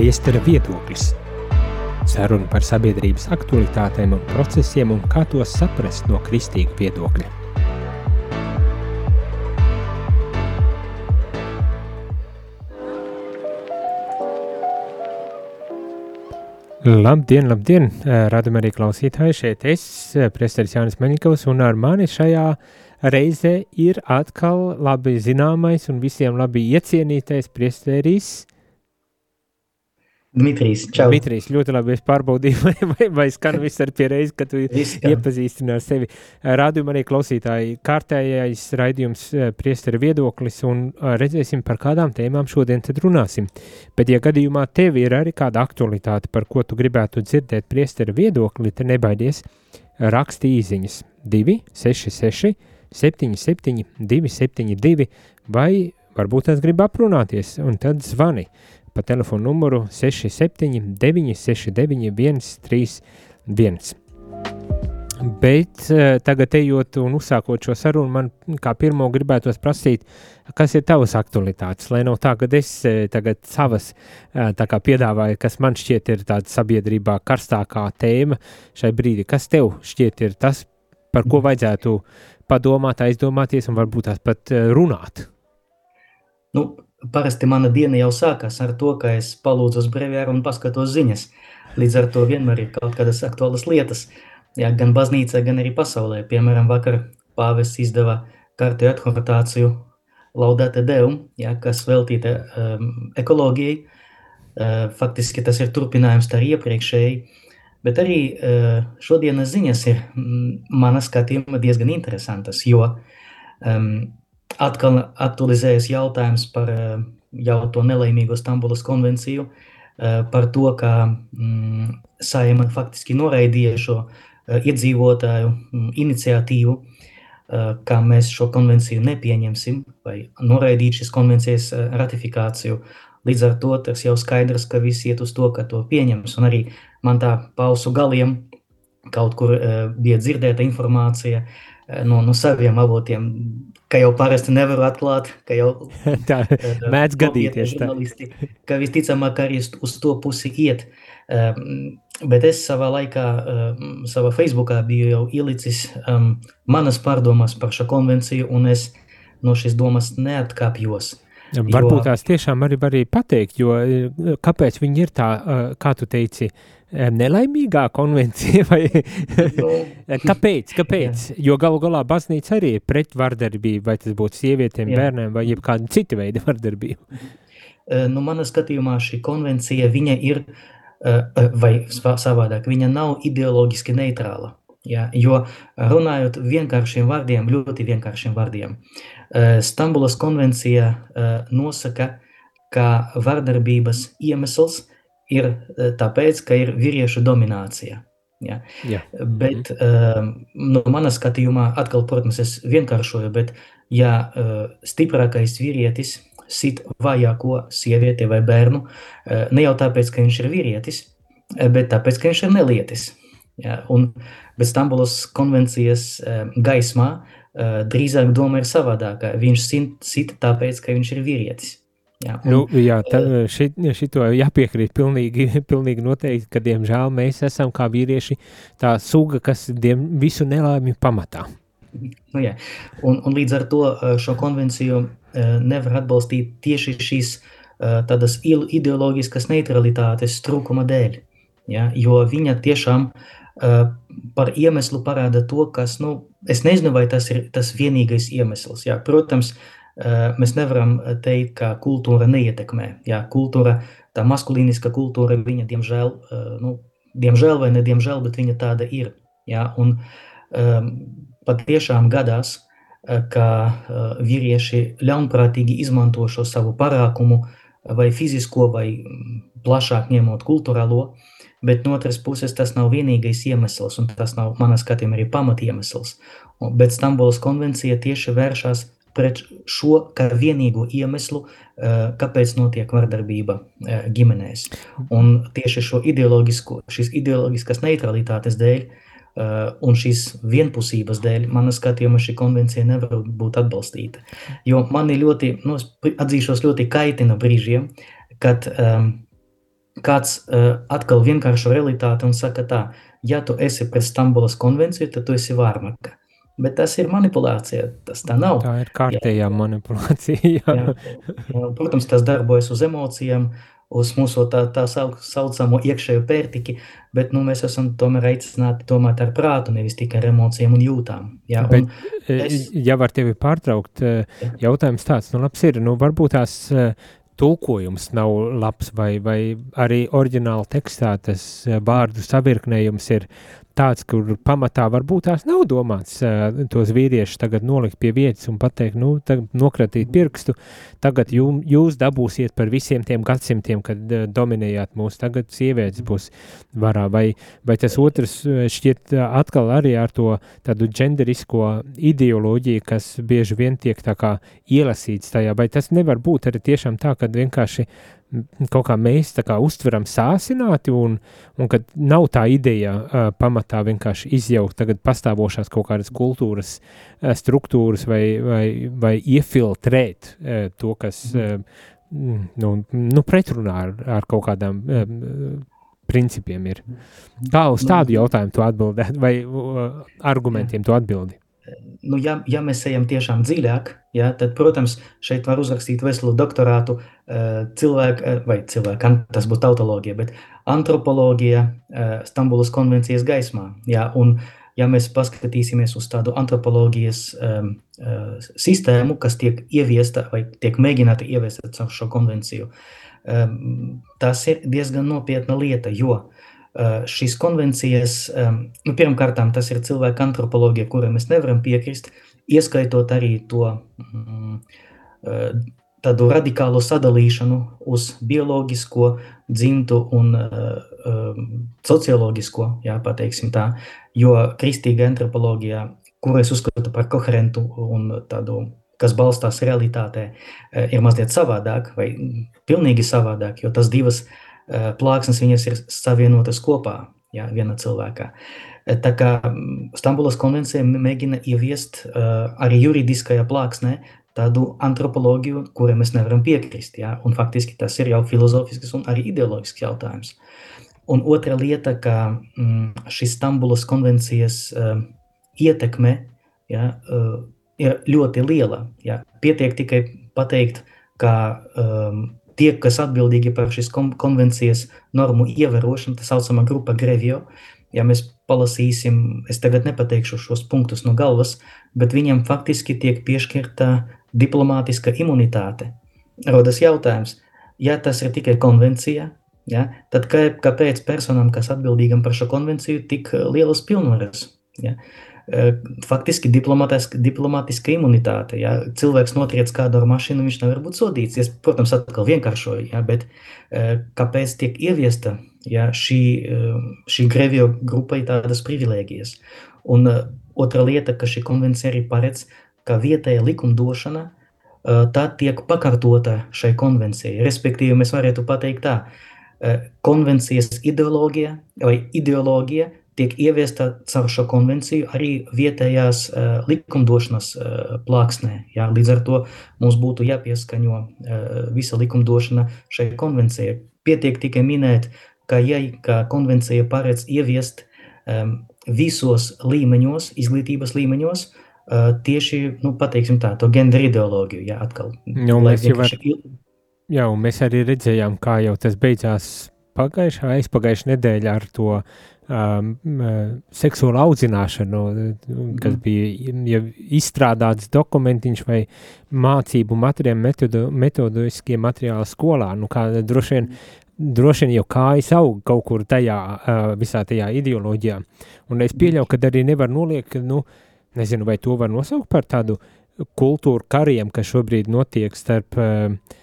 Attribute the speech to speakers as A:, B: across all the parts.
A: priestera viedoklis. Saruna par sabiedrības aktualitātēm un procesiem un kā tos saprast no kristīga viedokļa. Labdien, labdien, radam arī klausītāji, šeit es, priesteris Jānis Meņikovs, un ar mani šajā reizē ir atkal labi zināmais un visiem labi iecienītais priesteris
B: Dmitrijs, čau.
A: Dmitrijs, ļoti labi. Es pārbaudīju, vai, vai, vai skan viss ar pieredzi, ka tu iepazīstini ar sevi. Rādījumā arī klausītāji kārtējais raidījums eh, priestera viedoklis un eh, redzēsim, par kādām tēmām šodien tad runāsim. Bet, ja gadījumā tev ir arī kāda aktualitāte, par ko tu gribētu dzirdēt priestera viedokli, tad nebaidies raksti īziņas 266 77 272 vai varbūt tās grib aprunāties un tad zvani pa telefonu numuru 67 969 131. Bet uh, tagad ejot un uzsākot šo sarunu, man kā pirmo gribētos prasīt, kas ir tavas aktualitātes, lai nav tā, ka es uh, tagad savas tā kā piedāvāju, kas man šķiet ir tāda sabiedrībā karstākā tēma šai brīdī. Kas tev šķiet ir tas, par ko vajadzētu padomāt, aizdomāties un varbūt tās pat runāt?
B: Nu, parasti mana diena jau sākās ar to, ka es palūdzu uz breviāru un paskatos ziņas. Līdz ar to vienmēr ir kaut kādas aktuālas lietas, jā, gan baznīcā, gan arī pasaulē. Piemēram, vakar pāvests izdeva kārtēju adhortāciju Laudate Deum, jā, kas veltīta um, ekoloģijai. Uh, faktiski tas ir turpinājums tā iepriekšēji, bet arī uh, šodienas ziņas ir mm, mana skatījuma diezgan interesantas, jo um, atkal aktualizējas jautājums par eh, jau to nelaimīgo Stambulas konvenciju, eh, par to, ka mm, Saima faktiski noraidīja šo eh, iedzīvotāju mm, iniciatīvu, ka mēs šo konvenciju nepieņemsim vai noraidīt šīs konvencijas ratifikāciju. Līdz ar to tas jau skaidrs, ka visi iet uz to, ka to pieņems. Un arī man tā pausu galiem kaut kur bija dzirdēta informācija no, no saviem avotiem, ka jau parasti nevaru atklāt, ka jau
A: tā mēdz gadīties.
B: Ka visticamāk arī uz to pusi iet. Um, bet es savā laikā, um, savā Facebookā biju jau ielicis um, manas pārdomas par šo konvenciju, un es no šīs domas neatkāpjos.
A: Varbūt tās tiešām arī var pateikt, jo kāpēc viņi ir tā, kā tu teici, uh, nelaimīgā konvencija, vai kāpēc? kāpēc? Jo galu galā baznīca arī ir pret vardarbību, vai tas būtu sievietēm, Jā. bērniem, vai jebkāda cita veida vardarbību.
B: Nu, manā skatījumā šī konvencija, viņa ir, vai savādāk, viņa nav ideoloģiski neitrāla. Ja, jo runājot vienkāršiem vārdiem, ļoti vienkāršiem vārdiem, Stambulas konvencija nosaka, ka vardarbības iemesls ir eh, tāpēc, ka ir vīriešu dominācija. Ja. Ja. Bet uh, no manas skatījumā, atkal, protams, es vienkāršoju, bet ja uh, stiprākais vīrietis sit vājāko sievieti vai bērnu, ne jau tāpēc, ka viņš ir vīrietis, bet tāpēc, ka viņš ir nelietis. Ja. Un bez Stambulas konvencijas gaismā drīzāk doma ir savādāka. Viņš sit tāpēc, ka viņš ir vīrietis.
A: Jā, un, nu, jā tā, šit, šito jāpiekrīt pilnīgi, pilnīgi noteikti, ka, diemžēl, mēs esam kā vīrieši tā suga, kas diem, visu nelaimju pamatā.
B: Nu, jā. un, un līdz ar to šo konvenciju nevar atbalstīt tieši šīs tādas ideoloģiskas neutralitātes trūkuma dēļ, ja, jo viņa tiešām par iemeslu parāda to, kas, nu, es nezinu, vai tas ir tas vienīgais iemesls, jā, protams, uh, Eh, mēs nevaram eh, teikt, ka kultūra neietekmē. Jā, kultūra, tā maskulīniska kultūra, viņa diemžēl, eh, nu, diemžēl vai ne diemžēl, bet viņa tāda ir. Jā, un um, patiešām gadās, ka vīrieši ļaunprātīgi izmanto šo savu parākumu vai fizisko vai mm, plašāk ņemot kultūrālo, bet no otras puses tas nav vienīgais iemesls, un tas nav, manā skatījumā, arī pamatiemesls. Bet Stambulas konvencija tieši vēršas pret šo kā vienīgo iemeslu, eh, kāpēc notiek vardarbība eh, ģimenēs. Un tieši šo ideoloģisko, šīs ideoloģiskās neutralitātes dēļ eh, un šīs vienpusības dēļ, manā skatījumā, šī konvencija nevar būt atbalstīta. Jo mani ļoti, nu, atzīšos, ļoti kaitina brīžiem, kad um, kāds uh, atkal vienkāršu realitāti un saka tā, ja tu esi pret Stambulas konvenciju, tad tu esi vārmaka. Bet tas ir manipulācija, tas tā nav.
A: Tā ir kārtējā jā. manipulācija, jā.
B: jā. Protams, tas darbojas uz emocijām, uz mūsu tā, tā saucamo iekšējo pērtiki, bet nu, mēs esam tomēr aicināti domāt ar prātu, nevis tikai ar emocijām un jūtām. Jā,
A: bet, un e, es... ja var tevi pārtraukt, e, jautājums tāds, nu labs ir, nu varbūt tās e, tulkojums nav labs, vai, vai arī oriģināla tekstā tas vārdu savirknējums ir tāds, kur pamatā varbūt tās nav domāts uh, tos vīriešus tagad nolikt pie vietas un pateikt, nu, nokratīt pirkstu, tagad jū, jūs dabūsiet par visiem tiem gadsimtiem, kad uh, dominējāt mūs, tagad sievietes būs varā, vai, vai tas otrs šķiet uh, atkal arī ar to tādu genderisko ideoloģiju, kas bieži vien tiek tā kā ielasīts tajā, vai tas nevar būt arī tiešām tā, ka vienkārši kaut kā mēs kā uztveram sāsināti, un, un ka nav tā ideja uh, pamatā vienkārši izjaukt tagad pastāvošās kaut kādas kultūras uh, struktūras vai, vai, vai iefiltrēt uh, to, kas uh, nu, nu, pretrunā ar, ar kaut kādām uh, principiem ir. Kā uz tādu jautājumu tu atbildēt, vai uh, argumentiem tu atbildi?
B: Nu, ja, ja mēs ejam tiešām dziļāk, ja, tad, protams, šeit var uzrakstīt veselu doktorātu uh, cilvēku, uh, vai cilvēku, tas būtu tautoloģija, bet antropoloģija uh, Stambulas konvencijas gaismā. Ja, un, ja mēs paskatīsimies uz tādu antropoloģijas um, sistēmu, kas tiek ieviesta vai tiek mēģināta ieviest ar šo konvenciju, um, tas ir diezgan nopietna lieta, jo uh, Eh, šīs konvencijas, nu, pirmkārt, tas ir cilvēka antropoloģija, kurai mēs nevaram piekrist, ieskaitot arī to tādu radikālu sadalīšanu uz bioloģisko, dzimtu un socioloģisko, jā, pateiksim tā, jo kristīga antropoloģija, kuru es uzskatu par koherentu un tādu, kas balstās realitātē, ir mazliet savādāk vai pilnīgi savādāk, jo tas divas uh, plāksnes viņas ir savienotas kopā jā, viena cilvēkā. Eh, tā kā mm, Stambulas konvencija mēģina ieviest uh, arī juridiskajā plāksnē tādu antropoloģiju, kurai mēs nevaram piekrist. Jā, un faktiski tas ir jau filozofisks un arī ideoloģisks jautājums. Un otra lieta, ka mm, šis Stambulas konvencijas ietekme uh, ir ļoti liela. Jā. Pietiek tikai pateikt, ka um, tie, kas atbildīgi par šīs konvencijas normu ievērošanu, tā saucamā grupa Grevio, ja mēs palasīsim, es tagad nepateikšu šos punktus no galvas, bet viņam faktiski tiek piešķirta diplomātiska imunitāte. Rodas jautājums, ja tas ir tikai konvencija, ja, tad kā, kāpēc personam, kas atbildīgam par šo konvenciju, tik lielas pilnvaras? Ja? Faktiski diplomatiska imunitāte. Ja cilvēks notriec kādu ar mašīnu, viņš nevar būt sodīts. Es, protams, atkal vienkāršoju, ja, bet kāpēc tiek ieviesta ja, šī, šī grevio grupai tādas privilēģijas? Un otra lieta, ka šī konvencija arī paredz, ka vietēja likumdošana tā tiek pakārtota šai konvencijai. Respektīvi, mēs varētu pateikt tā, konvencijas ideoloģija vai ideoloģija tiek ieviesta caur šo konvenciju arī vietējās uh, likumdošanas uh, plāksnē. Jā, līdz ar to mums būtu jāpieskaņo uh, visa likumdošana šai konvencijai. Pietiek tikai minēt, ka, ja ka konvencija paredz ieviest um, visos līmeņos, izglītības līmeņos, uh, tieši, nu, pateiksim tā, to gender ideoloģiju, jā, atkal.
A: Nu, mēs jau var... Jā, mēs arī redzējām, kā jau tas beidzās pagājušā, aizpagājušā nedēļa ar to um, seksuālu audzināšanu, kas mm. bija ja izstrādāts dokumentiņš vai mācību materiāli, metodu, metodiskie materiāli skolā, nu kā droši vien, droši vien jau kājas aug kaut kur tajā, uh, visā tajā ideoloģijā. Un es pieļauju, ka arī nevar noliekt, nu, nezinu, vai to var nosaukt par tādu kultūru kariem, kas šobrīd notiek starp uh,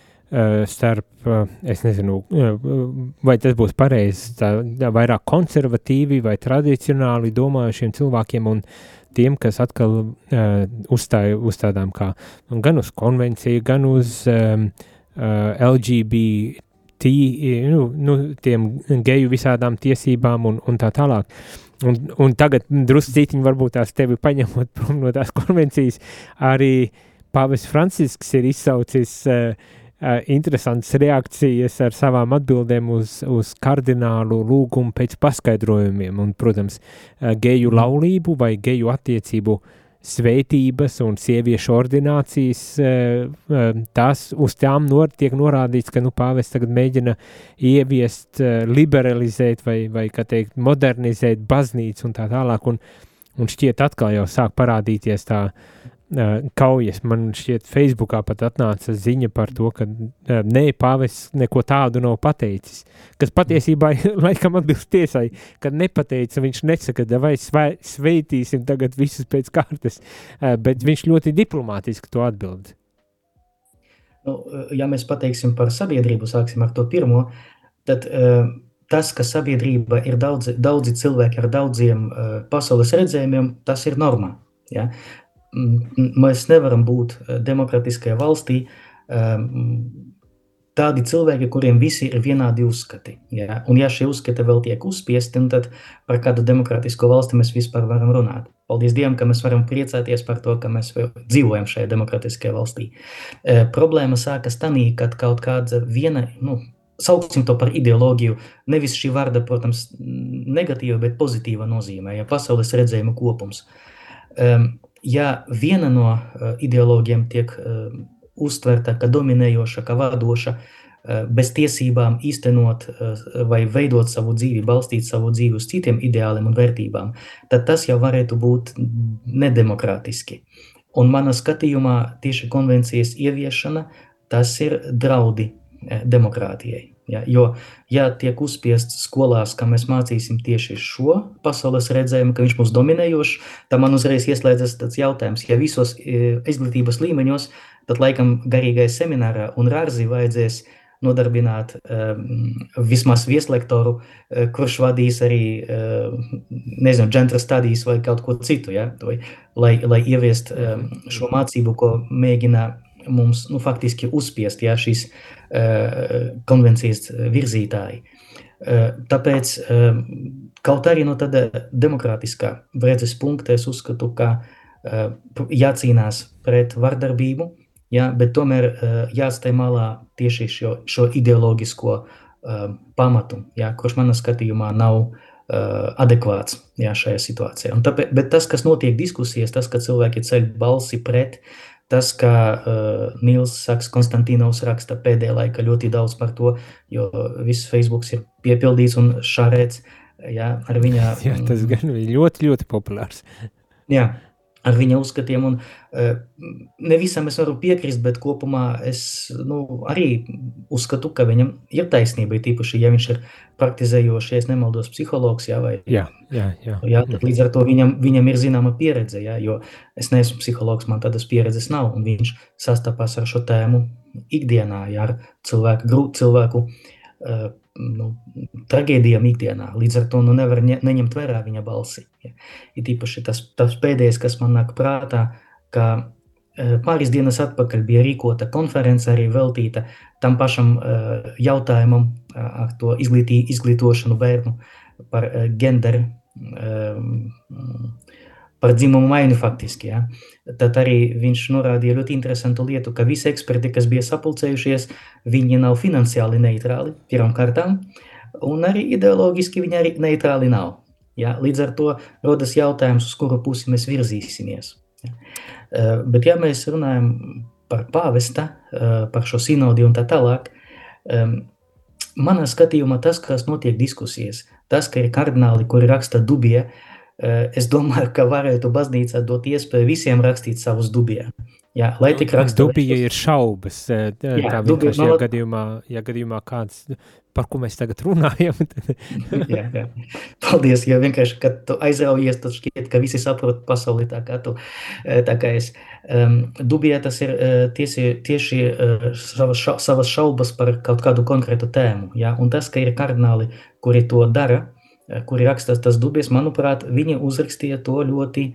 A: starp, eh, es nezinu, eh, vai tas būs pareizi, vairāk konservatīvi vai tradicionāli domājušiem cilvēkiem un tiem, kas atkal uzstāja uz tādām kā gan uz konvenciju, gan uz um, LGBT, nu, nu, tiem geju visādām tiesībām un, un tā tālāk. Un, un tagad druscītiņi varbūt tās tevi paņemot prom no tās konvencijas, arī Pāvis Francisks ir izsaucis uh, interesantas reakcijas ar savām atbildēm uz, uz kardinālu lūgumu pēc paskaidrojumiem, un, protams, geju laulību vai geju attiecību sveitības un sieviešu ordinācijas, tas uz tām nor, tiek norādīts, ka, nu, pāvests tagad mēģina ieviest, liberalizēt vai, vai, kā teikt, modernizēt baznīcu un tā tālāk, un, un šķiet atkal jau sāk parādīties tā uh, kaujas. Man šķiet, Facebookā pat atnāca ziņa par to, ka nē, pāvests neko tādu nav pateicis. Kas patiesībā laikam atbilst tiesai, kad nepateica, viņš nesaka, vai sveitīsim tagad visus pēc kārtas, bet viņš ļoti diplomātiski to atbild.
B: Nu, ja mēs pateiksim par sabiedrību, sāksim ar to pirmo, tad uh, tas, ka sabiedrība ir daudzi, daudzi cilvēki ar daudziem uh, pasaules redzējumiem, tas ir normā. Ja? Mēs nevaram būt eh, demokratiskajā valstī ehm, tādi cilvēki, kuriem visi ir vienādi uzskati. Ja? Un ja šie uzskati vēl tiek uzspiesti, tad par kādu demokrātisku valsti mēs vispār varam runāt. Paldies Dievam, ka mēs varam priecāties par to, ka mēs dzīvojam šajā demokratiskajā valstī. E, problēma sākas tanī, kad kaut kāda viena, nu, sauksim to par ideoloģiju, nevis šī vārda, protams, negatīva, bet pozitīva nozīmē, ja pasaules redzējuma kopums. Um, ja viena no ideoloģiem tiek uztverta kā dominējoša, kā vadoša, bez tiesībām īstenot vai veidot savu dzīvi, balstīt savu dzīvi uz citiem ideāliem un vērtībām, tad tas jau varētu būt nedemokrātiski. Un manā skatījumā tieši konvencijas ieviešana tas ir draudi demokrātijai. Ja, jo, ja tiek uzspiests skolās, ka mēs mācīsim tieši šo pasaules redzējumu, ka viņš mūs dominējošs, tad man uzreiz ieslēdzas tāds jautājums, ja visos e, izglītības līmeņos, tad laikam garīgai seminārā un rārzi vajadzēs nodarbināt um, vismaz vieslektoru, uh, kurš vadīs arī, uh, nezinu, džentra stadijas vai kaut ko citu, ja, vai, lai, lai ieviest um, šo mācību, ko mēģina mums, nu, faktiski uzspiest, ja, šīs Eh, konvencijas virzītāji. Eh, tāpēc, eh, kaut arī no tāda demokrātiskā redzes punkta, es uzskatu, ka jācīnās pret vardarbību, ja, bet tomēr jāstāj malā tieši šo, šo ideoloģisko pamatu, ja, kurš manā skatījumā nav adekvāts ja, šajā situācijā. Un tāpēc, bet tas, kas notiek diskusijas, tas, ka cilvēki ceļ balsi pret uh, Tas, kā uh, Nils Saks Konstantīnovs raksta pēdējā laikā ļoti daudz par to, jo viss Facebook ir piepildīts un šarēts, jā, ar viņa...
A: Jā, tas gan bija ļoti, ļoti populārs.
B: Jā, ar viņa uzskatiem. Un, uh, ne visam es varu piekrist, bet kopumā es nu, arī uzskatu, ka viņam ir taisnība. Tīpaši, ja viņš ir praktizējošs, ja nemaldos, psihologs. Jā, vai,
A: jā, jā, jā.
B: jā tad līdz ar to viņam, viņam ir zināma pieredze. Jā, jo es neesmu psihologs, man tādas pieredzes nav. Un viņš sastapās ar šo tēmu ikdienā, jā, ar cilvēku, cilvēku. Nu, traģēdijām ikdienā. Līdz ar to nu, nevar ne, neņemt vērā viņa balsi. Ja. Ir īpaši tas, tas pēdējais, kas man nāk prātā, ka e, pāris dienas atpakaļ bija rīkota konference arī veltīta tam pašam uh, jautājumam uh, ar to izglītī, izglītošanu bērnu par uh, genderu. Uh, par dzimumu maiņu faktiski. Ja. Tad arī viņš norādīja ļoti interesantu lietu, ka visi eksperti, kas bija sapulcējušies, viņi nav finansiāli neitrāli, pirmām kārtām, un arī ideoloģiski viņi arī neitrāli nav. Ja. Līdz ar to rodas jautājums, uz kuru pusi mēs virzīsimies. Ja. Uh, bet ja mēs runājam par pāvesta, uh, par šo sinodi un tā tālāk, manā skatījumā tas, kas notiek diskusijas, tas, ka ir kardināli, kuri raksta dubie, uh, Eh, es domāju, ka varētu baznīcā dot iespēju visiem rakstīt savus dubijā. Jā, lai tik raksta.
A: Dubija ir šaubas. Eh, tā jā, vienkārši, ja gadījumā, ja gadījumā kāds, par ko mēs tagad runājam.
B: jā, jā. Paldies, jo vienkārši, kad tu aizraujies, tad šķiet, ka visi saprot pasauli tā kā tu, eh, tā kā es. Um, Dubijā tas ir tieši, tieši uh, savas, ša, savas šaubas par kaut kādu konkrētu tēmu, jā, un tas, ka ir kardināli, kuri to dara, kuri raksta tas dubies, manuprāt, viņi uzrakstīja to ļoti,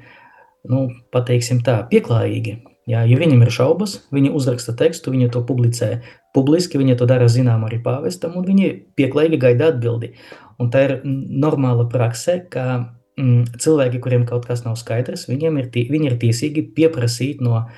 B: nu, pateiksim tā, pieklājīgi. Jā, ja viņam ir šaubas, viņi uzraksta tekstu, viņi to publicē publiski, viņi to dara zinām arī pāvestam, un viņi pieklājīgi gaida atbildi. Un tā ir normāla prakse, ka mm, cilvēki, kuriem kaut kas nav skaidrs, viņiem ir, tī, viņi ir tiesīgi pieprasīt no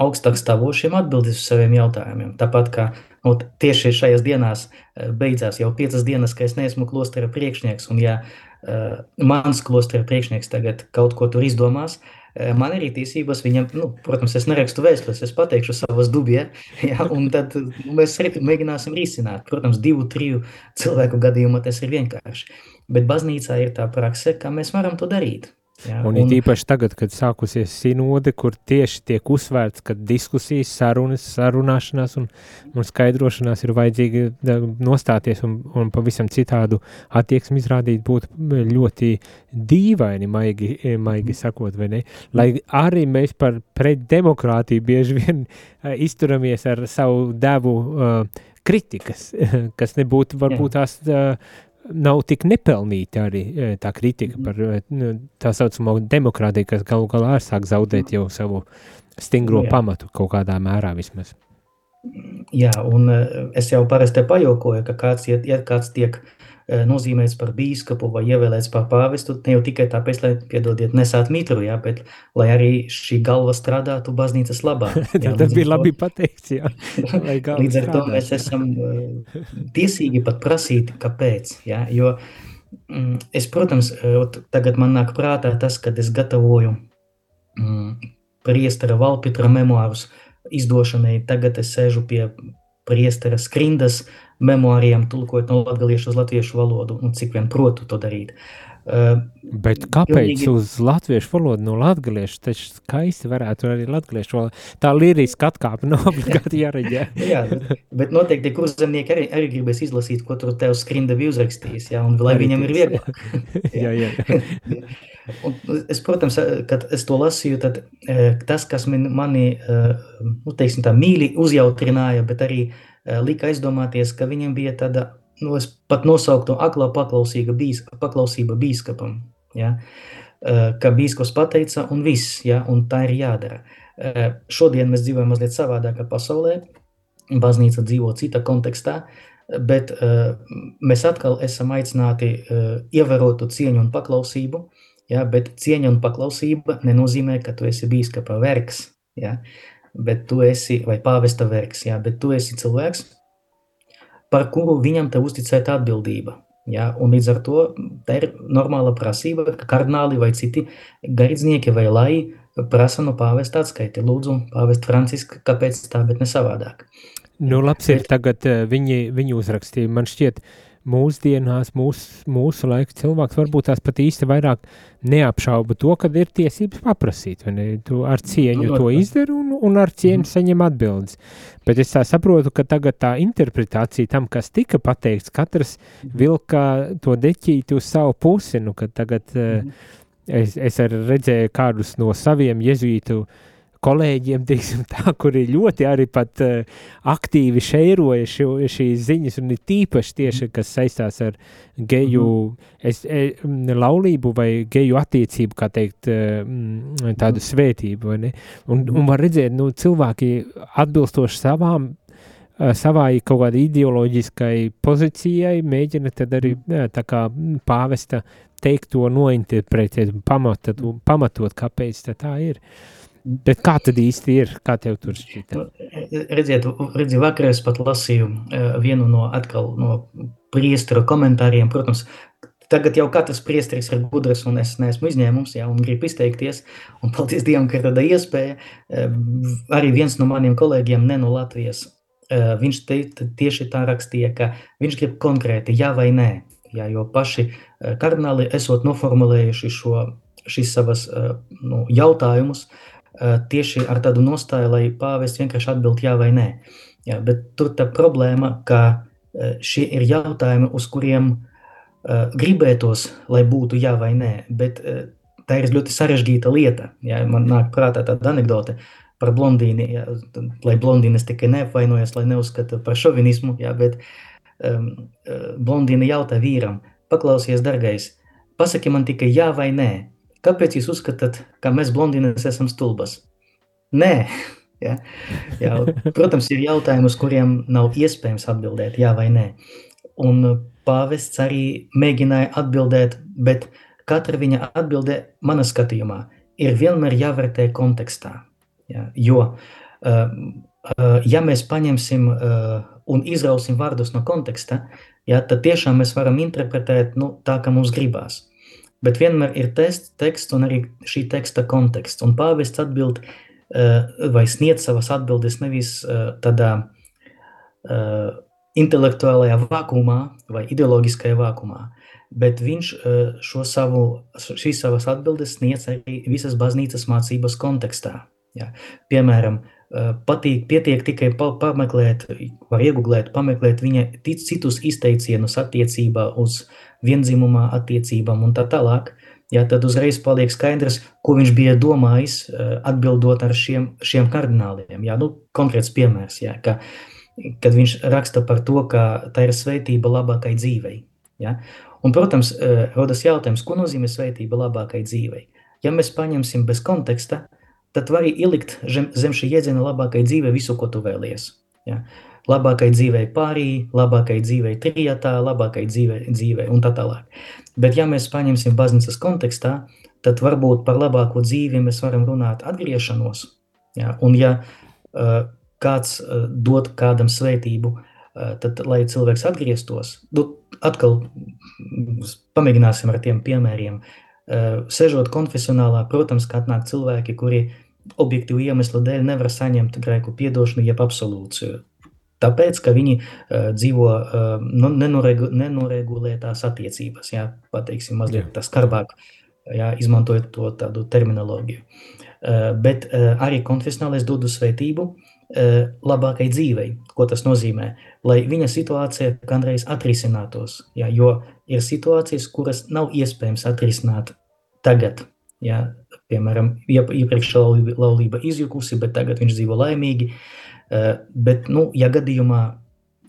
B: augstāk stāvošiem atbildes uz saviem jautājumiem. Tāpat kā nu, tieši šajās dienās uh, beidzās jau piecas dienas, ka es neesmu klostera priekšnieks, un ja uh, mans klostera priekšnieks tagad kaut ko tur izdomās, uh, man ir tiesības viņam, nu, protams, es nerakstu vēstules, es pateikšu savas dubie, ja, un tad mēs mēģināsim risināt. Protams, divu, triju cilvēku gadījumā tas ir vienkārši. Bet baznīcā ir tā prakse, kā mēs varam to darīt.
A: Jā, un, un it īpaši tagad, kad sākusies sinode, kur tieši tiek uzsvērts, ka diskusijas, sarunas, sarunāšanās un, un skaidrošanās ir vajadzīgi nostāties un, un pavisam citādu attieksmi izrādīt, būtu ļoti dīvaini, maigi, maigi sakot, vai ne? Lai arī mēs par pret demokrātiju bieži vien izturamies ar savu devu uh, kritikas, kas nebūtu varbūt tās uh, nav tik nepelnīti arī e, tā kritika par e, nu, tā saucamo demokrātiju, kas galu galā arī sāk zaudēt jau savu stingro Jā. pamatu kaut kādā mērā vismaz.
B: Jā, un e, es jau parasti pajokoju, ka kāds, ja, ja kāds tiek uh, Eh, nozīmēts par bīskapu vai ievēlēts par pāvestu, ne jau tikai tāpēc, lai, piedodiet, nesāt mitru, jā, bet lai arī šī galva strādātu baznīcas labā.
A: Jā, tas bija labi pateikts, jā.
B: līdz ar to mēs esam eh, tiesīgi pat prasīt, kāpēc, jā, jo mm, es, protams, eh, tagad man nāk prātā tas, kad es gatavoju mm, priestara Valpitra memoārus izdošanai, tagad es sēžu pie priestara skrindas, uh, memoāriem, tulkojot no latviešu uz latviešu valodu, un cik vien protu to darīt.
A: Uh, Bet kāpēc pilnīgi... uz latviešu valodu no latviešu? Taču skaisti varētu arī latviešu valodu. Tā liriska atkāpe nav obligāti jāreģē.
B: jā, bet, bet noteikti kurzemnieki arī, arī gribēs izlasīt, ko tur tev skrinda bija uzrakstījis, jā, un lai viņam ir vieglāk. jā, jā. un es, protams, kad es to lasīju, tad tas, kas man, mani, nu, teiksim tā, mīļi uzjautrināja, bet arī uh, lika aizdomāties, ka viņam bija tāda, nu, es pat nosauktu aklā paklausīga bīska, paklausība bīskapam, ja? Eh, ka bīskaps pateica un viss, ja? un tā ir jādara. Eh, šodien mēs dzīvojam mazliet savādākā pasaulē, baznīca dzīvo cita kontekstā, bet mēs atkal esam aicināti ievērot cieņu un paklausību, ja? bet cieņa un paklausība nenozīmē, ka tu esi bīskapa vergs, ja? Bet tu esi, vai pāvesta vergs, jā, bet tu esi cilvēks, par kuru viņam te uzticēta atbildība. Jā, un līdz ar to tā ir normāla prasība, ka kardināli vai citi garīdznieki vai lai prasa no pāvesta atskaiti. Lūdzu, pāvest Franciska, kāpēc tā, bet ne savādāk.
A: Nu, labs ir tagad eh, viņi, viņi uzrakstīja. Man šķiet, uh, mūsdienās, mūs, mūsu laika cilvēks varbūt tās pat īsti vairāk neapšauba to, ka ir tiesības paprasīt? Tu ar cieņu nu, to izdari un, un ar cieņu mm. saņem atbildes. Bet es saprotu, ka tagad tā interpretācija tam, kas tika pateikts, katrs mm. vilka to deķīti uz savu pusi, nu, tagad mm. es, es arī redzēju kādus no saviem jezuītu uh, kolēģiem, tiksim, tā, kuri ļoti arī pat uh, aktīvi šeiroja šo, šīs ziņas, un ir tīpaši tieši, kas saistās ar geju mm. es, e, laulību vai geju attiecību, kā teikt, uh, tādu svētību, vai ne? Un, un var redzēt, nu, cilvēki atbilstoši savām savai kaut kādai ideoloģiskai pozīcijai, mēģina tad arī jā, tā kā pāvesta teikt to nointerpretēt, pamatot, pamatot kāpēc tā, tā ir. Uh, Bet kā tad īsti ir? Kā tev tur šķita?
B: Redziet, redziet, vakar es pat lasīju vienu no atkal no priestara komentāriem. Protams, tagad jau katrs priesteris ir gudrs un es neesmu izņēmums, jā, un grib izteikties. Un paldies Dievam, ka ir tāda iespēja. Arī viens no maniem kolēģiem, ne no Latvijas, viņš te, tieši tā rakstīja, ka viņš grib konkrēti jā vai nē. Jā, jo paši kardināli esot noformulējuši šo, šīs savas nu, jautājumus, uh, tieši ar tādu nostāju, lai pāvests vienkārši atbild jā vai nē. Jā, bet tur tā problēma, ka šie ir jautājumi, uz kuriem uh, gribētos, lai būtu jā vai nē, bet uh, tā ir ļoti sarežģīta lieta. Jā, man nāk prātā tāda anekdote par blondīni, jā, lai blondīnes tikai neapvainojas, lai neuzskata par šovinismu, jā, bet um, blondīne jautā vīram, paklausies, dargais, pasaki man tikai jā vai nē, Kāpēc jūs uzskatāt, ka mēs blondīnes esam stulbas? Nē, ja? Jā, protams, ir jautājumi, uz kuriem nav iespējams atbildēt jā vai nē. Un pāvests arī mēģināja atbildēt, bet katra viņa atbilde, manā skatījumā, ir vienmēr jāvērtē kontekstā. Ja? Jo ja mēs paņemsim un izrausim vārdus no konteksta, ja, tad tiešām mēs varam interpretēt nu, tā, kā mums gribās. Bet vienmēr ir teksts, teksts un arī šī teksta konteksts. Un pāvests atbild vai sniedz savas atbildes nevis tādā intelektuālajā vakumā vai ideoloģiskajā vakumā, bet viņš šo savu, šīs savas atbildes sniedz arī visas baznīcas mācības kontekstā. Ja. Piemēram, patīk, pietiek tikai pa, pameklēt, var iegūglēt, pameklēt viņa citus izteicienus attiecībā uz vienzimumā attiecībām un tā tālāk, ja, tad uzreiz paliek skaidrs, ko viņš bija domājis atbildot ar šiem, šiem kardināliem. Ja, nu, konkrēts piemērs, ja, ka, kad viņš raksta par to, ka tā ir svētība labākai dzīvei. Ja. Un, protams, rodas jautājums, ko nozīmē svētība labākai dzīvei? Ja mēs paņemsim bez konteksta, tad vari ielikt zem, zem šī jēdziena labākai dzīvei visu, ko tu vēlies. Ja? Labākai dzīvei pārī, labākai dzīvei trijatā, labākai dzīvei, dzīvei un tā tālāk. Bet ja mēs paņemsim baznīcas kontekstā, tad varbūt par labāko dzīvi mēs varam runāt atgriešanos. Ja? Un ja uh, kāds uh, dod kādam svētību, uh, tad lai cilvēks atgrieztos, nu, atkal pamēģināsim ar tiem piemēriem. Uh, sežot konfesionālā, protams, ka atnāk cilvēki, kuri objektīvu iemeslu dēļ nevar saņemt grēku piedošanu jeb absolūciju. Tāpēc, ka viņi uh, dzīvo uh, nenoregu, nenoregulētās attiecības, jā, pateiksim mazliet tā skarbāk, jā, izmantojot to tādu terminoloģiju. Uh, bet uh, arī konfesionālais dod svētību uh, labākai dzīvei. Ko tas nozīmē? Lai viņa situācija kādreiz atrisinātos, jā, jo ir situācijas, kuras nav iespējams atrisināt tagad, jā, piemēram, iepriekšējā laulība, laulība izjukusi, bet tagad viņš dzīvo laimīgi. Eh, bet, nu, ja gadījumā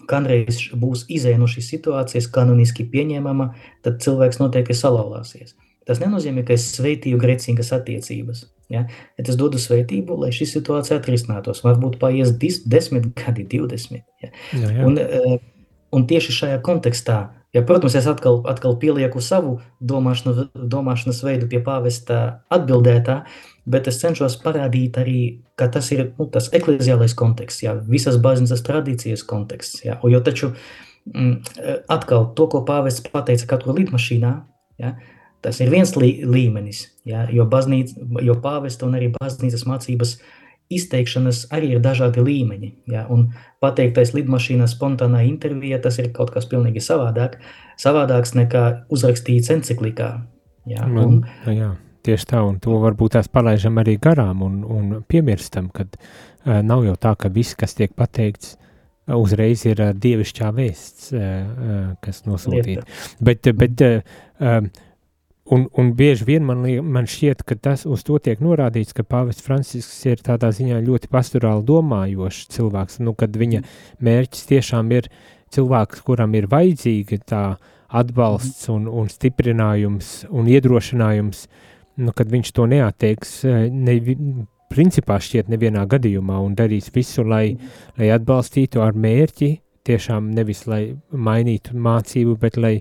B: kādreiz būs izēja no šīs situācijas, kanoniski pieņemama, tad cilvēks noteikti salauzāsies. Tas nenozīmē, ka es sveitīju grēcīgas attiecības. Ja? Ja tas dodu sveitību, lai šī situācija atrisinātos. Varbūt paies 10 gadi, 20. Ja? Jā, jā. Un, eh, un tieši šajā kontekstā Ja, protams, es atkal, atkal pielieku savu domāšanu, domāšanas veidu pie pāvesta atbildētā, bet es cenšos parādīt arī, ka tas ir nu, tas ekleziālais konteksts, jā, visas baznīcas tradīcijas konteksts. Jā, jo taču mm, atkal to, ko pāvests pateica katru lidmašīnā, jā, tas ir viens lī, līmenis, jā, jo, baznīca, jo pāvesta un arī baznīcas mācības uh, izteikšanas arī ir dažādi līmeņi. Ja? Un pateiktais lidmašīnā spontānā intervijā tas ir kaut kas pilnīgi savādāk, savādāks nekā uzrakstīts enciklikā. Ja?
A: Un, un, jā, tieši tā, un to varbūt tās palaidām arī garām un, un piemirstam, kad uh, nav jau tā, ka viss, kas tiek pateikts, uzreiz ir uh, dievišķā vēsts, uh, kas nosūtīta. Bet, bet uh, Un, un bieži vien man, man šķiet, ka tas uz to tiek norādīts, ka Pāvests Francisks ir tādā ziņā ļoti pastorāli domājošs cilvēks, nu, kad viņa mērķis tiešām ir cilvēks, kuram ir vajadzīga tā atbalsts un, un stiprinājums un iedrošinājums, nu, kad viņš to neatteiks, ne, principā šķiet nevienā gadījumā un darīs visu, lai, lai atbalstītu ar mērķi tiešām nevis lai mainītu mācību, bet lai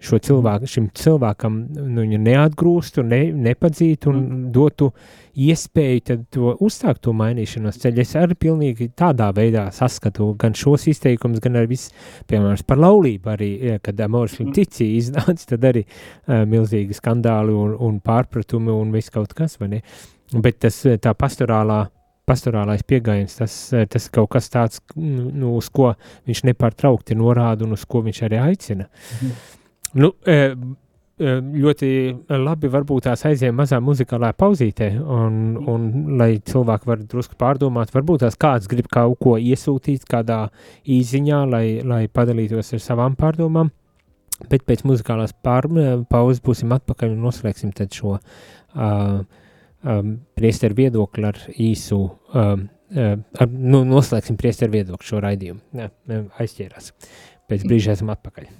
A: šo cilvēku, šim cilvēkam nu, neatgrūstu, ne, nepadzītu un mm. dotu iespēju to uzsākt to mainīšanos ceļu. Es arī pilnīgi tādā veidā saskatu gan šos izteikumus, gan arī viss, piemēram, par laulību arī, kad Amoris mm. Letici iznāca, tad arī uh, milzīgi skandāli un, un pārpratumi un viss kaut kas, vai ne? Bet tas tā pastorālā pastorālais pieejams, tas, tas kaut kas tāds, nu, uz ko viņš nepārtraukti norāda un uz ko viņš arī aicina. Mhm. Nu, e, e, ļoti labi varbūt tās aizējām mazā muzikālā pauzītē, un, un lai cilvēki var drusku pārdomāt, varbūt tās kāds grib kaut ko iesūtīt kādā īziņā, lai, lai padalītos ar savām pārdomām, bet pēc muzikālās pār, pauzes būsim atpakaļ un noslēgsim šo uh, um, priesteru viedokli ar īsu, um, um, ar, nu, noslēgsim priesteru viedokli šo raidījumu. Jā, aizķērās. Pēc brīža esam atpakaļ.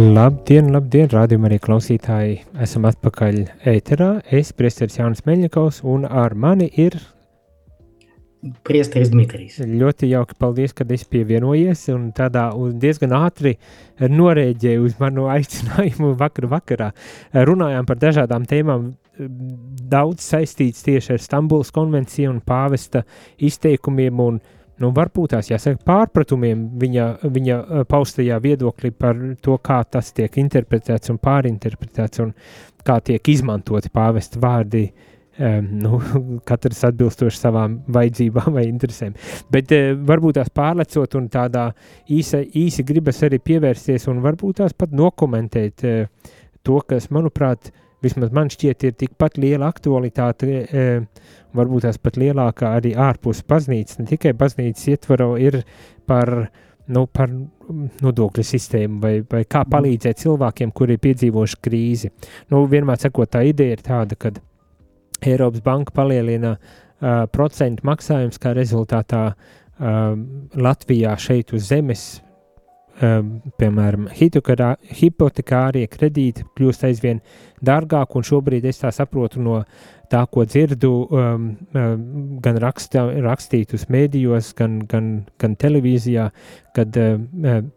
A: Labdien, labdien, rādījumā arī klausītāji. Esam atpakaļ ēterā. Es, priesteris Jānis Meļņakovs, un ar mani ir...
B: Priesteris Dmitrijs.
A: Ļoti jauki, paldies, kad esi pievienojies un tādā diezgan ātri norēģēji uz manu aicinājumu vakar vakarā. Runājām par dažādām tēmām, daudz saistīts tieši ar Stambuls konvenciju un pāvesta izteikumiem un uh, nu, varbūt tās jāsaka pārpratumiem viņa, viņa paustajā viedoklī par to, kā tas tiek interpretēts un pārinterpretēts un kā tiek izmantoti pāvesta vārdi. Um, nu, katrs atbilstoši savām vajadzībām vai interesēm. Bet uh, varbūt tās pārlecot un tādā īsa, īsi gribas arī pievērsties un varbūt tās pat nokomentēt uh, to, kas, manuprāt, vismaz man šķiet, ir tikpat liela aktualitāte uh, varbūt tās pat lielākā arī ārpus baznīcas, ne tikai baznīcas ietvaro, ir par, nu, par nodokļu sistēmu vai, vai kā mhm. palīdzēt cilvēkiem, kuri ir piedzīvojuši krīzi. Nu, vienmēr sakot, tā ideja ir tāda, ka Eiropas Banka palielina uh, procentu maksājums, kā rezultātā uh, Latvijā šeit uz zemes um, piemēram, hipotekārie kredīti kļūst aizvien dārgāk, un šobrīd es tā saprotu no tā, ko dzirdu, um, um, gan raksta, rakstītus mēdījos, gan, gan, gan televīzijā, kad um,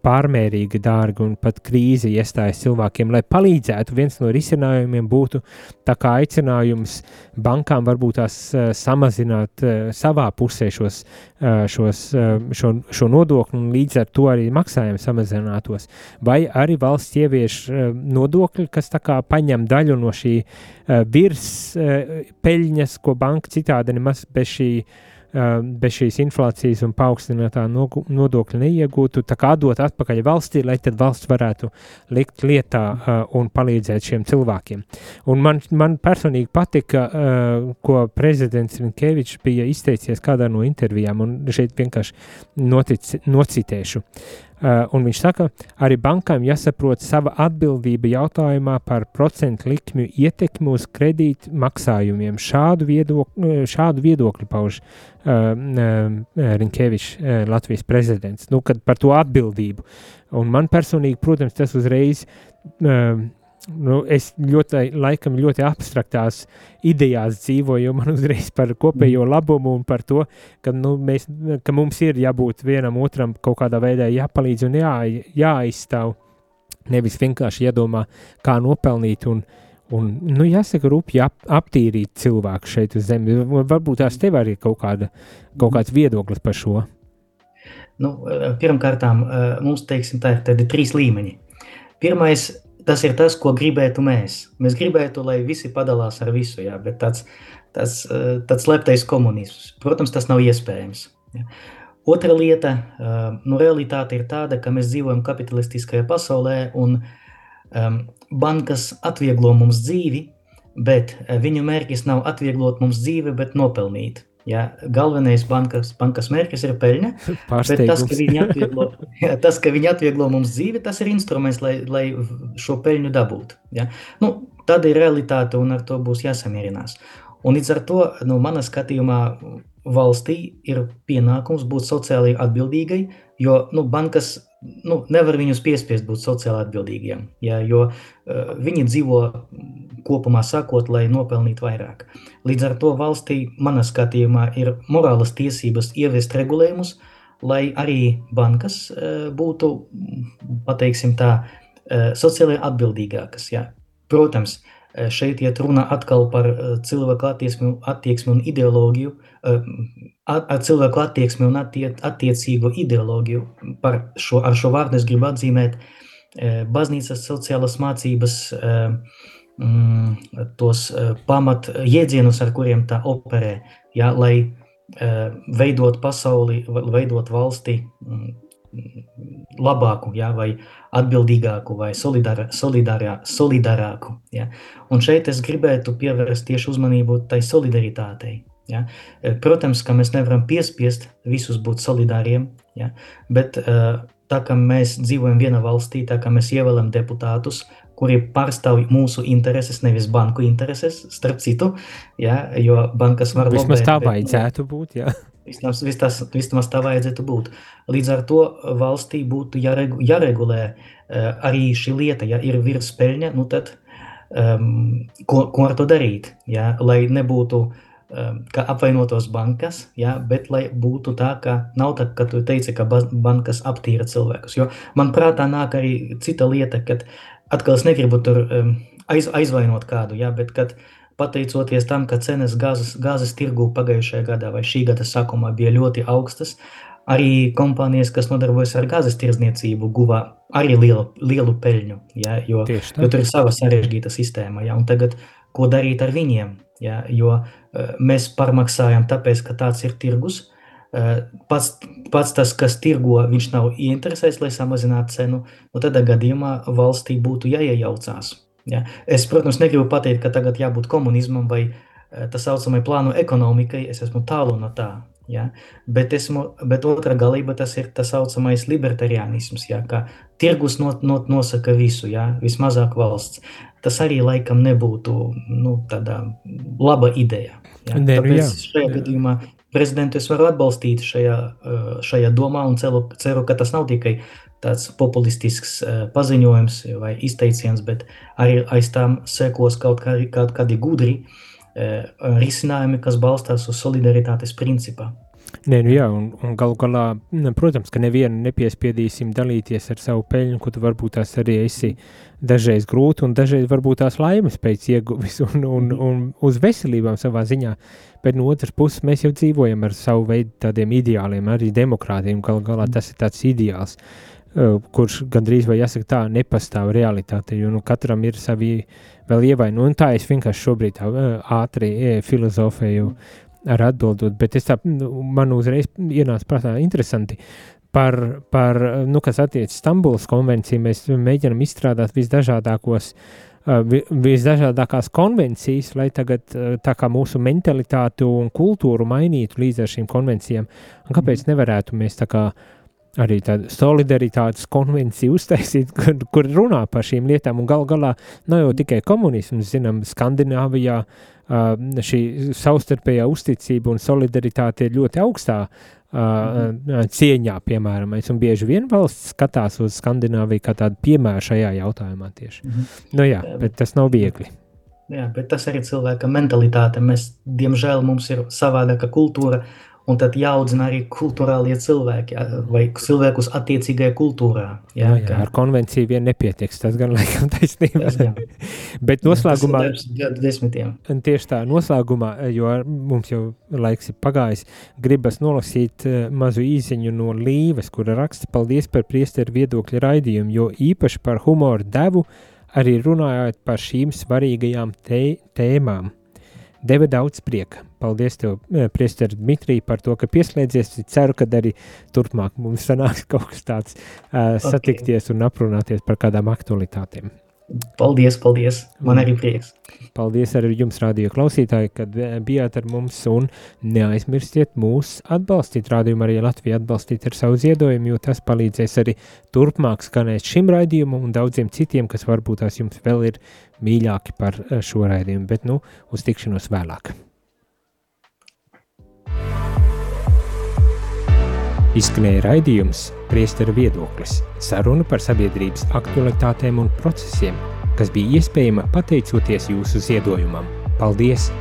A: pārmērīgi dārgi un pat krīze iestājas cilvēkiem, lai palīdzētu. Viens no risinājumiem būtu tā kā aicinājums bankām varbūt tās uh, samazināt savā pusē šos, šos, šo, šo nodokli un līdz ar to arī maksājumu samazinātos. Vai arī valsts ievieš nodokļi, kas tā kā paņem daļu no šī virs peļņas, ko banka citādi nemaz bez, šī, bez šīs inflācijas un paaugstinātā nodokļa neiegūtu, tā kā dot atpakaļ valstī, lai tad valsts varētu likt lietā uh, un palīdzēt šiem cilvēkiem. Un man, man personīgi patika, uh, ko prezidents Rinkevičs bija izteicies kādā no intervijām, un šeit vienkārši notic, nocitēšu. Uh, un viņš saka, arī bankām jāsaprot sava atbildība jautājumā par procentu likmju ietekmi uz kredītu maksājumiem. Šādu, viedok, šādu viedokli pauž uh, Rinkevičs, Latvijas prezidents, nu, par to atbildību. Un man personīgi, protams, tas uzreiz uh, nu, es ļoti, laikam, ļoti abstraktās idejās dzīvoju, man uzreiz par kopējo mm. labumu un par to, ka, nu, mēs, ka mums ir jābūt vienam otram kaut kādā veidā jāpalīdz un jā, jāizstāv. Nevis vienkārši iedomā, kā nopelnīt un, un nu, jāsaka, rūpīgi ap, aptīrīt cilvēku šeit uz zemes. Varbūt tās tev arī kaut, kāda, kaut kāds viedoklis par šo.
B: Nu, Pirmkārt, mums teiksim, tā ir trīs līmeņi. Pirmais tas ir tas, ko gribētu mēs. Mēs gribētu, lai visi padalās ar visu, jā, bet tāds, tāds, eh, tāds leptais komunisms. Protams, tas nav iespējams. Jā. Otra lieta, eh, nu, realitāte ir tāda, ka mēs dzīvojam kapitalistiskajā pasaulē, un um, bankas atvieglo mums dzīvi, bet eh, viņu mērķis nav atvieglot mums dzīvi, bet nopelnīt. Ja, galvenais bankas, bankas mērķis ir peļņa, tas ka, atvieglo, ja, tas, ka viņi atvieglo mums dzīvi, tas ir instruments, lai, lai šo peļņu dabūtu. Ja. Nu, tāda ir realitāte un ar to būs jāsamierinās. Un līdz ar to, nu, manā skatījumā, valstī ir pienākums būt sociāli atbildīgai, jo nu, bankas nu, nevar viņus piespiest būt sociāli atbildīgiem, ja, jo uh, viņi dzīvo kopumā sakot, lai nopelnītu vairāk. Līdz ar to valstī, manā skatījumā, ir morālas tiesības ieviest regulējumus, lai arī bankas uh, būtu, pateiksim tā, uh, sociāli atbildīgākas. Ja. Protams, šeit iet runa atkal par cilvēku attieksmi, attieksmi un ideoloģiju, ar cilvēku attieksmi un attie, attiecīgo ideoloģiju. Par šo, ar šo vārdu es gribu atzīmēt baznīcas sociālas mācības tos pamat jēdzienus, ar kuriem tā operē, ja, lai veidot pasauli, veidot valsti labāku, ja, vai atbildīgāku, vai solidar, solidārā, solidārāku. Ja. Un šeit es gribētu pievērst tieši uzmanību tai solidaritātei. Ja. Protams, ka mēs nevaram piespiest visus būt solidāriem, ja, bet tā kā mēs dzīvojam vienā valstī, tā kā mēs ievēlam deputātus, kuri pārstāv mūsu intereses, nevis banku intereses, starp citu, ja, jo bankas var
A: lobēt. Vismaz tā vajadzētu būt, jā.
B: Vismaz, vismaz, vismaz tā vajadzētu būt. Līdz ar to valstī būtu jāregu, jāregulē uh, arī šī lieta, ja ir virspeļņa, nu tad um, ko, ko ar to darīt, ja, lai nebūtu um, ka apvainotos bankas, ja, bet lai būtu tā, ka nav tā, ka tu teici, ka bankas aptīra cilvēkus. Jo man prātā nāk arī cita lieta, kad uh, atkal es negribu tur um, aiz, aizvainot kādu, ja, bet kad pateicoties tam, ka cenas gāzes, gāzes tirgū pagājušajā gadā vai šī gada sākumā bija ļoti augstas, arī kompānijas, kas nodarbojas ar gāzes tirdzniecību, guva arī lielu, lielu peļņu, ja, jo, jo tur ir sava sarežģīta sistēma. Ja, un tagad, ko darīt ar viņiem? Ja, jo uh, mēs pārmaksājam tāpēc, ka tāds ir tirgus, Eh, pats, pats tas, kas tirgo, viņš nav ieinteresēts, lai samazinātu cenu, nu tādā gadījumā valstī būtu jāiejaucās. Ja? Es, protams, negribu pateikt, ka tagad jābūt komunismam vai eh, tā saucamai plānu ekonomikai, es esmu tālu no tā. Ja? Bet, esmu, bet otra galība tas ir tā saucamais libertarianisms, ja? ka tirgus not, not, nosaka visu, ja? vismazāk valsts. Tas arī laikam nebūtu nu, tāda laba ideja. Ja?
A: Ne, nu
B: Tāpēc
A: jā.
B: šajā gadījumā prezidentu es varu atbalstīt šajā, eh, šajā domā un ceru, ceru, ka tas nav tikai tāds populistisks eh, paziņojums vai izteiciens, bet arī aiz tām sekos kaut kādi, kaut kādi gudri eh, risinājumi, kas balstās uz solidaritātes principā.
A: Nē, nu jā, un, un galu galā, protams, ka nevienu nepiespiedīsim dalīties ar savu peļņu, ko tu varbūt tās arī esi dažreiz grūti un dažreiz varbūt tās laimes pēc ieguvis un, un, mhm. un uz veselībām savā ziņā. Bet no otras puses mēs jau dzīvojam ar savu veidu tādiem ideāliem, arī demokrātiem. Galu galā tas ir tāds ideāls, kurš gandrīz vai jāsaka tā nepastāv realitāte, jo nu, katram ir savi vēl ievainojumi. Un tā es vienkārši šobrīd tā uh, ātri uh, filozofēju. Ar atbildot, bet es tā, man uzreiz ienāca prātā interesanti. Par, par nu, kas attiecas Stambulas konvenciju, mēs mēģinām izstrādāt visdažādākos, uh, visdažādākās konvencijas, lai tagad uh, tā kā mūsu mentalitātu un kultūru mainītu līdz ar šīm konvencijām. Un kāpēc nevarētu mēs tā kā arī tādu solidaritātes konvenciju uztaisīt, kur, kur runā par šīm lietām. Un gal galā nav jau tikai komunisms, zinām, Skandināvijā šī savstarpējā uzticība un solidaritāte ir ļoti augstā uh, cieņā, piemēram. Un bieži vien valsts skatās uz Skandināviju kā tādu piemēru šajā jautājumā tieši. -hmm. Nu jā, bet tas nav viegli.
B: Jā, bet tas arī cilvēka mentalitāte. Mēs, diemžēl, mums ir savādāka kultūra, un tad jāaudzina arī kultūrālie cilvēki vai cilvēkus attiecīgajā kultūrā.
A: Jā, jā, jā kā... ar konvenciju vien nepietiks, tas gan laikam taisnība. Bet noslēgumā...
B: Gadu desmitiem.
A: Tieši tā, noslēgumā, jo mums jau laiks ir pagājis, gribas nolasīt eh, mazu īziņu no Līves, kura raksta paldies par priesteru viedokļu raidījumu, jo īpaši par humoru devu arī runājot par šīm svarīgajām te tēmām deva daudz prieka. Paldies, tev, Priester Dmitrij, par to, ka pieslēdzies. Ceru, ka arī turpmāk mums sanāks kaut kas tāds uh, okay. satikties un aprunāties par kādām aktualitātēm.
B: Paldies, paldies. Man arī prieks.
A: Paldies arī jums, radio klausītāji, kad eh, bijāt ar mums. Un neaizmirstiet mūs atbalstīt. Rādījumu arī Latviju atbalstīt ar savu ziedojumu, jo tas palīdzēs arī turpmāk skanēt šim raidījumam un daudziem citiem, kas varbūt tās jums vēl ir mīļāki par eh, šo raidījumu. Bet nu, uz tikšanos vēlāk. Izskanēja raidījums Priesteru viedoklis – saruna par sabiedrības aktualitātēm un procesiem, kas bija iespējama pateicoties jūsu ziedojumam. Paldies!